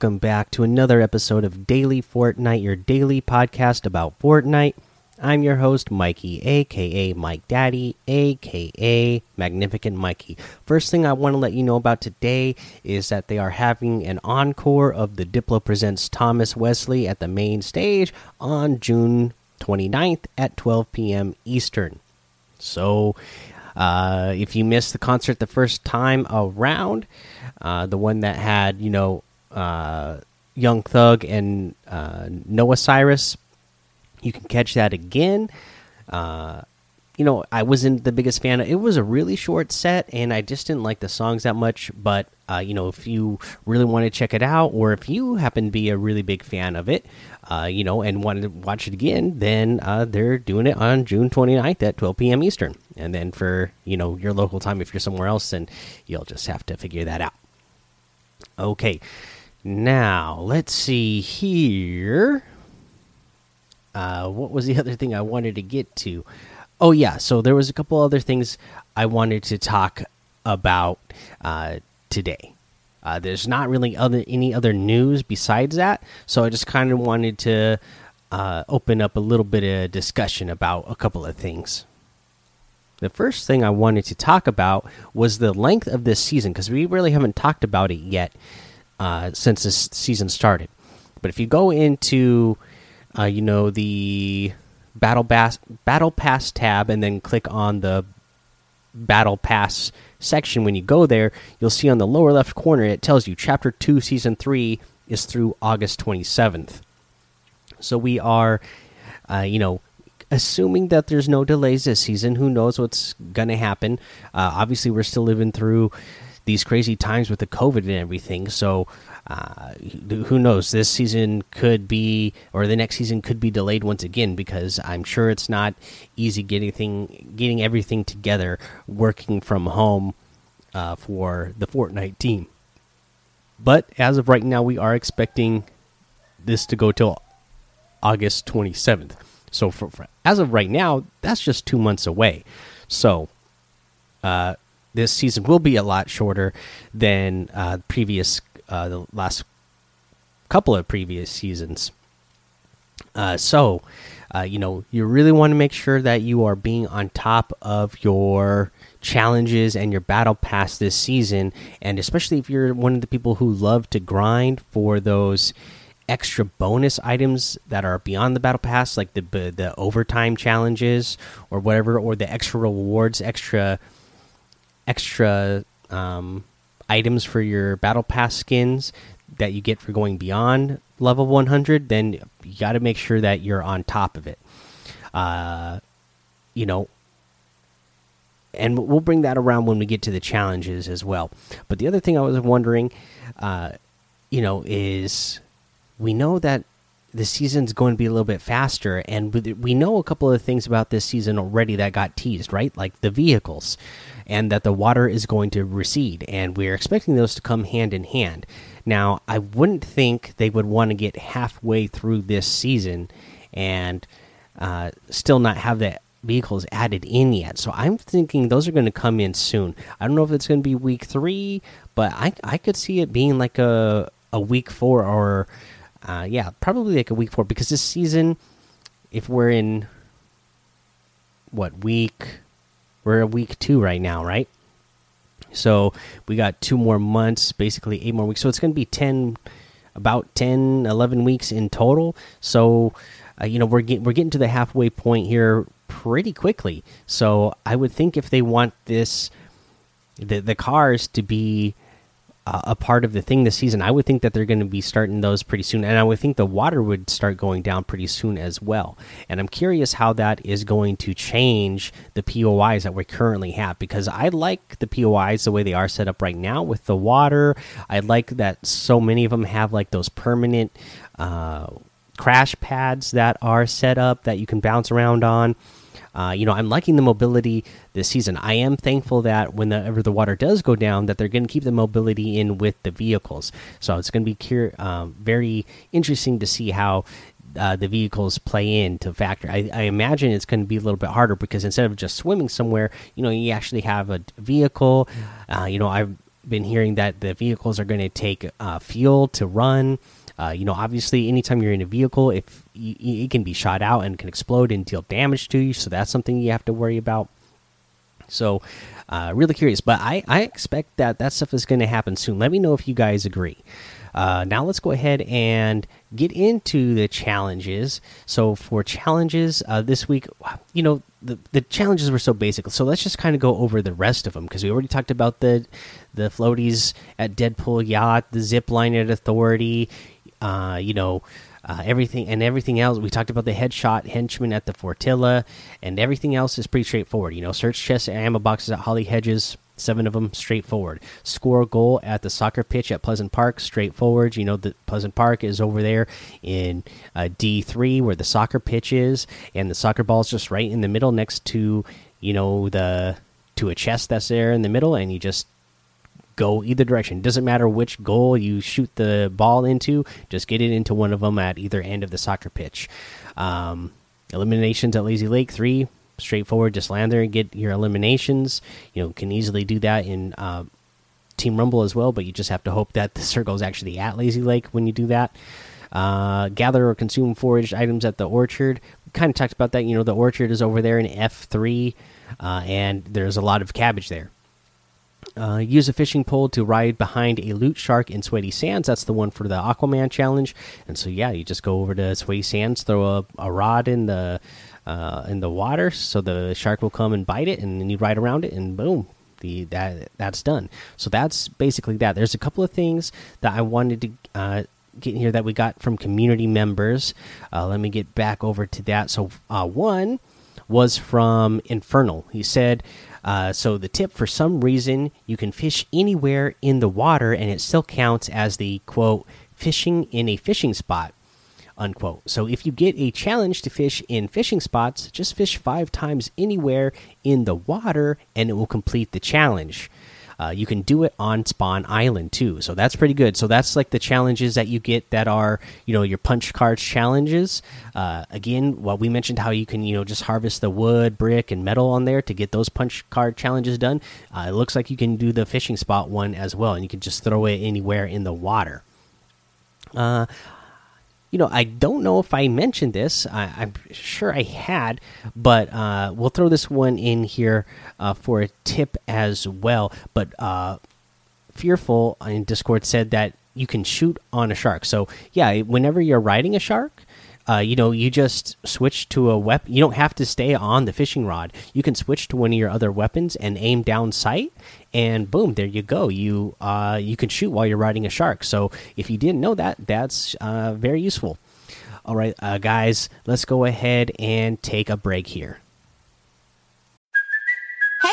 Welcome back to another episode of Daily Fortnite, your daily podcast about Fortnite. I'm your host, Mikey, aka Mike Daddy, aka Magnificent Mikey. First thing I want to let you know about today is that they are having an encore of the Diplo Presents Thomas Wesley at the main stage on June 29th at 12 p.m. Eastern. So, uh, if you missed the concert the first time around, uh, the one that had, you know, uh, Young Thug and uh, Noah Cyrus. You can catch that again. Uh, you know, I wasn't the biggest fan. It was a really short set, and I just didn't like the songs that much. But uh, you know, if you really want to check it out, or if you happen to be a really big fan of it, uh, you know, and wanted to watch it again, then uh, they're doing it on June 29th at 12 p.m. Eastern. And then for you know your local time, if you're somewhere else, then you'll just have to figure that out. Okay, now let's see here. Uh, what was the other thing I wanted to get to? Oh yeah, so there was a couple other things I wanted to talk about uh, today. Uh, there's not really other any other news besides that, so I just kind of wanted to uh, open up a little bit of discussion about a couple of things. The first thing I wanted to talk about was the length of this season because we really haven't talked about it yet uh, since this season started. But if you go into, uh, you know, the battle pass battle pass tab and then click on the battle pass section, when you go there, you'll see on the lower left corner it tells you Chapter Two, Season Three is through August twenty seventh. So we are, uh, you know, assuming that there's no delays this season. Who knows what's gonna happen? Uh, obviously, we're still living through these crazy times with the COVID and everything. So, uh, who knows? This season could be, or the next season could be delayed once again because I'm sure it's not easy getting thing, getting everything together, working from home uh, for the Fortnite team. But as of right now, we are expecting this to go till August 27th. So, for, for as of right now, that's just two months away. So, uh, this season will be a lot shorter than uh, previous uh, the last couple of previous seasons. Uh, so, uh, you know, you really want to make sure that you are being on top of your challenges and your battle pass this season, and especially if you're one of the people who love to grind for those extra bonus items that are beyond the battle pass, like the the overtime challenges or whatever, or the extra rewards, extra extra um, items for your battle pass skins that you get for going beyond level 100 then you got to make sure that you're on top of it. Uh, you know and we'll bring that around when we get to the challenges as well. But the other thing i was wondering uh, you know is we know that the season's going to be a little bit faster and we know a couple of things about this season already that got teased right? Like the vehicles and that the water is going to recede and we're expecting those to come hand in hand. Now i wouldn't think they would want to get halfway through this season and uh, still not have the vehicles added in yet. So i'm thinking those are going to come in soon. I don't know if it's going to be week three but i, I could see it being like a, a week four or uh, yeah, probably like a week four because this season, if we're in what week, we're a week two right now, right? So we got two more months, basically eight more weeks. So it's going to be 10, about 10, 11 weeks in total. So, uh, you know, we're, get, we're getting to the halfway point here pretty quickly. So I would think if they want this, the, the cars to be uh, a part of the thing this season. I would think that they're going to be starting those pretty soon, and I would think the water would start going down pretty soon as well. And I'm curious how that is going to change the POIs that we currently have because I like the POIs the way they are set up right now with the water. I like that so many of them have like those permanent. Uh, crash pads that are set up that you can bounce around on uh, you know, I'm liking the mobility this season. I am thankful that whenever the water does go down, that they're going to keep the mobility in with the vehicles. So it's going to be um, very interesting to see how uh, the vehicles play into factor. I, I, imagine it's going to be a little bit harder because instead of just swimming somewhere, you know, you actually have a vehicle. Uh, you know, I've been hearing that the vehicles are going to take uh, fuel to run. Uh, you know, obviously, anytime you're in a vehicle, if it can be shot out and can explode and deal damage to you, so that's something you have to worry about. So, uh, really curious, but I I expect that that stuff is going to happen soon. Let me know if you guys agree. Uh, now let's go ahead and get into the challenges. So for challenges uh, this week, you know the the challenges were so basic. So let's just kind of go over the rest of them because we already talked about the the floaties at Deadpool Yacht, the zip line at Authority, uh, you know. Uh, everything and everything else. We talked about the headshot henchman at the Fortilla, and everything else is pretty straightforward. You know, search chests and ammo boxes at Holly Hedges, seven of them straightforward. Score a goal at the soccer pitch at Pleasant Park, straightforward. You know, the Pleasant Park is over there in uh, D3 where the soccer pitch is, and the soccer ball is just right in the middle next to, you know, the to a chest that's there in the middle, and you just go either direction. Doesn't matter which goal you shoot the ball into, just get it into one of them at either end of the soccer pitch. Um, eliminations at Lazy Lake three straightforward. Just land there and get your eliminations. You know, can easily do that in uh, Team Rumble as well, but you just have to hope that the circle is actually at Lazy Lake when you do that. Uh, gather or consume foraged items at the orchard. We kind of talked about that. You know, the orchard is over there in F3, uh, and there's a lot of cabbage there. Uh, use a fishing pole to ride behind a loot shark in Sweaty Sands. That's the one for the Aquaman challenge. And so, yeah, you just go over to Sweaty Sands, throw a, a rod in the uh, in the water, so the shark will come and bite it, and then you ride around it, and boom, the that that's done. So that's basically that. There's a couple of things that I wanted to uh, get here that we got from community members. Uh, let me get back over to that. So uh, one was from Infernal. He said. Uh, so the tip for some reason you can fish anywhere in the water and it still counts as the quote fishing in a fishing spot unquote. So if you get a challenge to fish in fishing spots, just fish five times anywhere in the water and it will complete the challenge. Uh, you can do it on Spawn Island too, so that's pretty good. So that's like the challenges that you get that are you know your punch cards challenges. Uh, again, well, we mentioned how you can you know just harvest the wood, brick, and metal on there to get those punch card challenges done. Uh, it looks like you can do the fishing spot one as well, and you can just throw it anywhere in the water. Uh, you know, I don't know if I mentioned this. I, am sure I had, but uh, we'll throw this one in here uh, for a tip as well. But uh, Fearful in Discord said that you can shoot on a shark. So, yeah, whenever you're riding a shark, uh, you know, you just switch to a weapon. You don't have to stay on the fishing rod. You can switch to one of your other weapons and aim down sight, and boom, there you go. You uh, you can shoot while you're riding a shark. So if you didn't know that, that's uh, very useful. All right, uh, guys, let's go ahead and take a break here.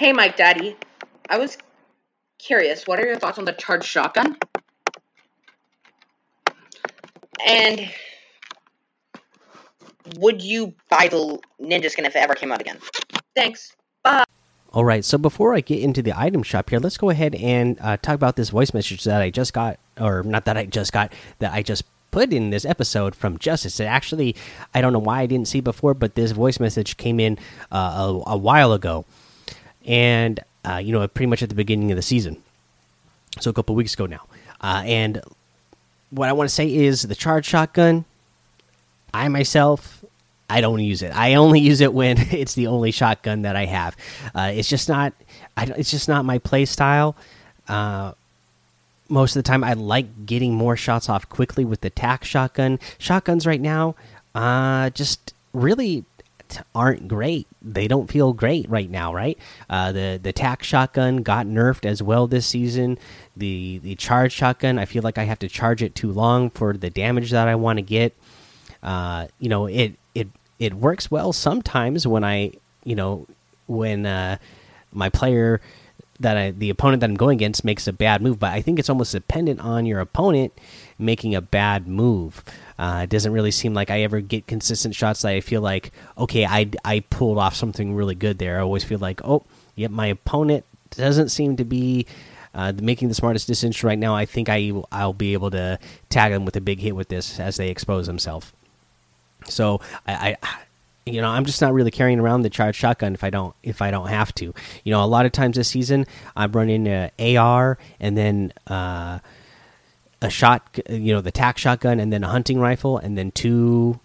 Hey, Mike Daddy. I was curious, what are your thoughts on the charged shotgun? And would you buy the ninja skin if it ever came out again? Thanks. Bye. All right, so before I get into the item shop here, let's go ahead and uh, talk about this voice message that I just got, or not that I just got, that I just put in this episode from Justice. It actually, I don't know why I didn't see before, but this voice message came in uh, a, a while ago and uh, you know pretty much at the beginning of the season, so a couple weeks ago now. Uh, and what I want to say is the charge shotgun. I myself, I don't use it. I only use it when it's the only shotgun that I have. Uh, it's just not. I, it's just not my play style. Uh, most of the time, I like getting more shots off quickly with the tac shotgun. Shotguns right now, uh, just really aren't great. They don't feel great right now, right? Uh, the the tac shotgun got nerfed as well this season. The the charge shotgun, I feel like I have to charge it too long for the damage that I want to get. Uh, you know, it it it works well sometimes when I you know when uh, my player that I, the opponent that I'm going against makes a bad move, but I think it's almost dependent on your opponent making a bad move. Uh, it doesn't really seem like I ever get consistent shots that I feel like, okay, I, I pulled off something really good there. I always feel like, oh, yep, my opponent doesn't seem to be uh, making the smartest decision right now. I think I I'll be able to tag them with a big hit with this as they expose themselves. So I, I you know i'm just not really carrying around the charged shotgun if i don't if i don't have to. You know a lot of times this season i'm running a ar and then uh, a shot you know the tac shotgun and then a hunting rifle and then two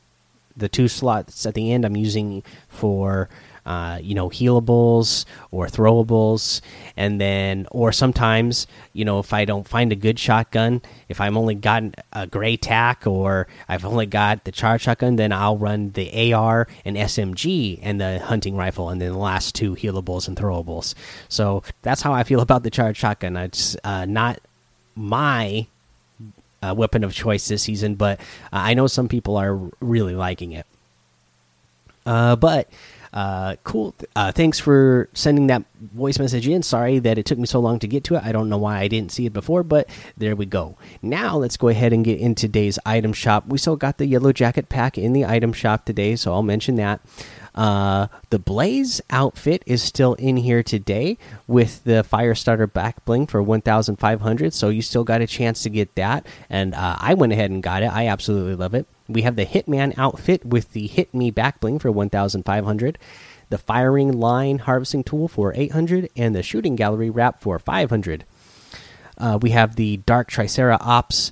the two slots at the end i'm using for uh, you know, healables or throwables, and then or sometimes you know if I don't find a good shotgun, if I'm only got a gray tac or I've only got the charge shotgun, then I'll run the AR and SMG and the hunting rifle, and then the last two healables and throwables. So that's how I feel about the charge shotgun. It's uh, not my uh, weapon of choice this season, but uh, I know some people are really liking it. Uh, but uh, cool. Uh, thanks for sending that voice message in. Sorry that it took me so long to get to it. I don't know why I didn't see it before, but there we go. Now let's go ahead and get in today's item shop. We still got the yellow jacket pack in the item shop today, so I'll mention that. Uh, the Blaze outfit is still in here today with the Firestarter back bling for 1,500. So you still got a chance to get that. And uh, I went ahead and got it. I absolutely love it. We have the Hitman outfit with the Hit Me back bling for 1,500. The firing line harvesting tool for 800 and the shooting gallery wrap for 500. Uh, we have the Dark Tricera Ops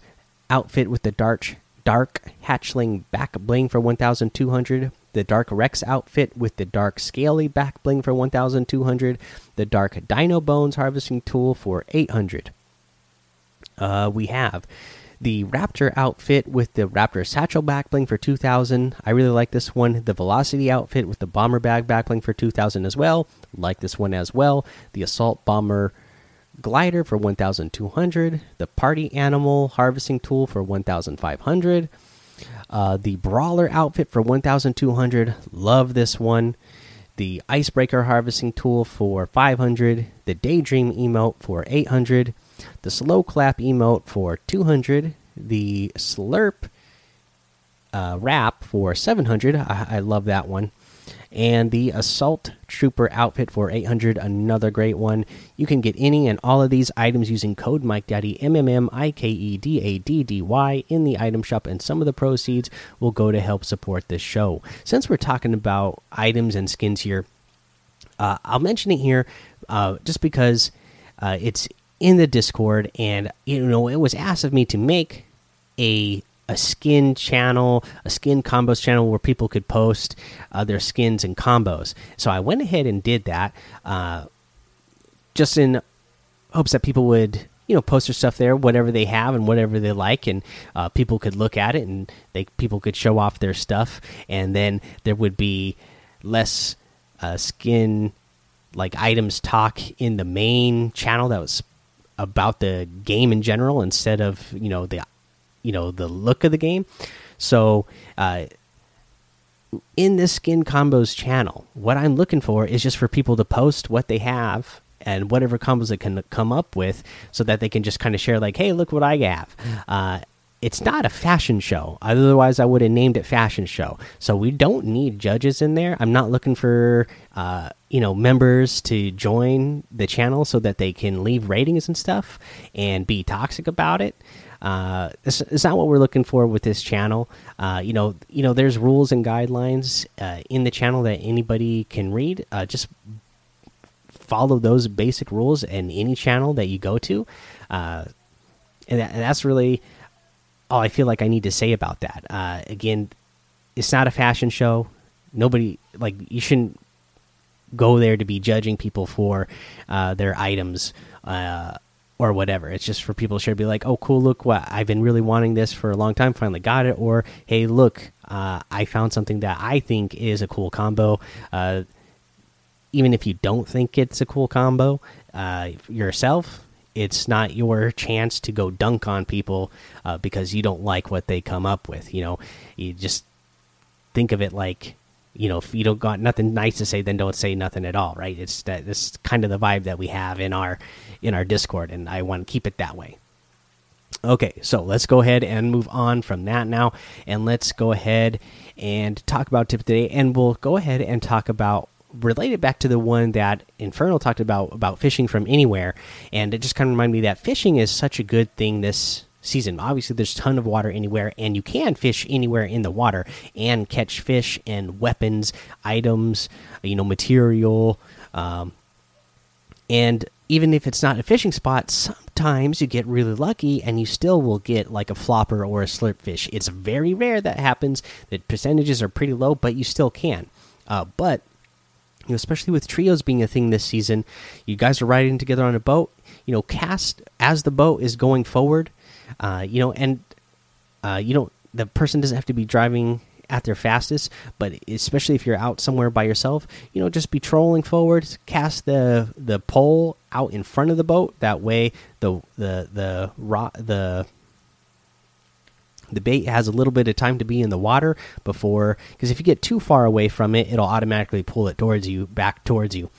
outfit with the Dark Dark Hatchling back bling for 1,200 the Dark Rex outfit with the Dark Scaly back bling for 1,200, the Dark Dino Bones harvesting tool for 800. Uh, we have the Raptor outfit with the Raptor satchel back bling for 2,000. I really like this one. The Velocity outfit with the Bomber bag back bling for 2,000 as well. Like this one as well. The Assault Bomber glider for 1,200. The Party Animal harvesting tool for 1,500. Uh, the Brawler outfit for 1,200. Love this one. The Icebreaker harvesting tool for 500. The Daydream emote for 800. The Slow Clap emote for 200. The Slurp uh, wrap for 700. I, I love that one and the assault trooper outfit for 800 another great one you can get any and all of these items using code mike daddy m m m i k e d a d d y in the item shop and some of the proceeds will go to help support this show since we're talking about items and skins here uh, i'll mention it here uh, just because uh, it's in the discord and you know it was asked of me to make a a skin channel, a skin combos channel where people could post uh, their skins and combos. So I went ahead and did that, uh, just in hopes that people would, you know, post their stuff there, whatever they have and whatever they like, and uh, people could look at it and they people could show off their stuff, and then there would be less uh, skin like items talk in the main channel that was about the game in general instead of you know the you know the look of the game. So uh, in this skin combos channel, what I'm looking for is just for people to post what they have and whatever combos they can come up with, so that they can just kind of share like, hey, look what I have. Uh, it's not a fashion show. Otherwise, I would have named it fashion show. So we don't need judges in there. I'm not looking for uh, you know members to join the channel so that they can leave ratings and stuff and be toxic about it. Uh, it's, it's, not what we're looking for with this channel. Uh, you know, you know, there's rules and guidelines uh, in the channel that anybody can read. Uh, just follow those basic rules in any channel that you go to, uh, and, that, and, that's really all I feel like I need to say about that. Uh, again, it's not a fashion show. Nobody like you shouldn't go there to be judging people for their items or whatever. It's just for people to be like, oh, cool, look what I've been really wanting this for a long time, finally got it. Or, hey, look, uh, I found something that I think is a cool combo. Uh, even if you don't think it's a cool combo uh, yourself, it's not your chance to go dunk on people uh, because you don't like what they come up with. You know, you just think of it like you know, if you don't got nothing nice to say, then don't say nothing at all, right? It's that this kind of the vibe that we have in our in our Discord, and I want to keep it that way. Okay, so let's go ahead and move on from that now, and let's go ahead and talk about tip today, and we'll go ahead and talk about relate it back to the one that Infernal talked about about fishing from anywhere, and it just kind of reminded me that fishing is such a good thing this season. Obviously, there's a ton of water anywhere, and you can fish anywhere in the water and catch fish and weapons, items, you know, material, um, and even if it's not a fishing spot, sometimes you get really lucky and you still will get like a flopper or a slurp fish. It's very rare that happens. The percentages are pretty low, but you still can. Uh, but you know, especially with trios being a thing this season, you guys are riding together on a boat. You know, cast as the boat is going forward. Uh, you know, and uh, you know the person doesn't have to be driving at their fastest, but especially if you're out somewhere by yourself, you know, just be trolling forward, cast the the pole out in front of the boat. That way, the the the rock the the bait has a little bit of time to be in the water before because if you get too far away from it it'll automatically pull it towards you back towards you.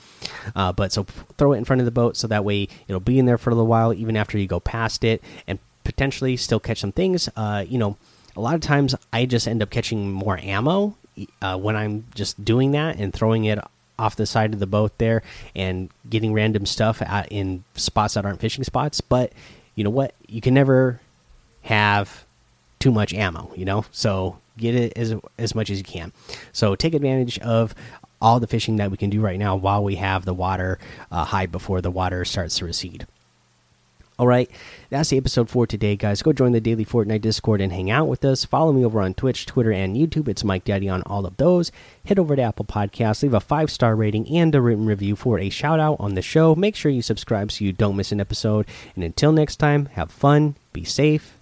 Uh, but so throw it in front of the boat so that way it'll be in there for a little while even after you go past it and potentially still catch some things. Uh, you know a lot of times i just end up catching more ammo uh, when i'm just doing that and throwing it off the side of the boat there and getting random stuff in spots that aren't fishing spots. But you know what? You can never have too much ammo, you know. So get it as as much as you can. So take advantage of all the fishing that we can do right now while we have the water uh, high before the water starts to recede. All right, that's the episode for today, guys. Go join the daily Fortnite Discord and hang out with us. Follow me over on Twitch, Twitter, and YouTube. It's Mike Daddy on all of those. Head over to Apple Podcasts, leave a five star rating and a written review for a shout out on the show. Make sure you subscribe so you don't miss an episode. And until next time, have fun, be safe,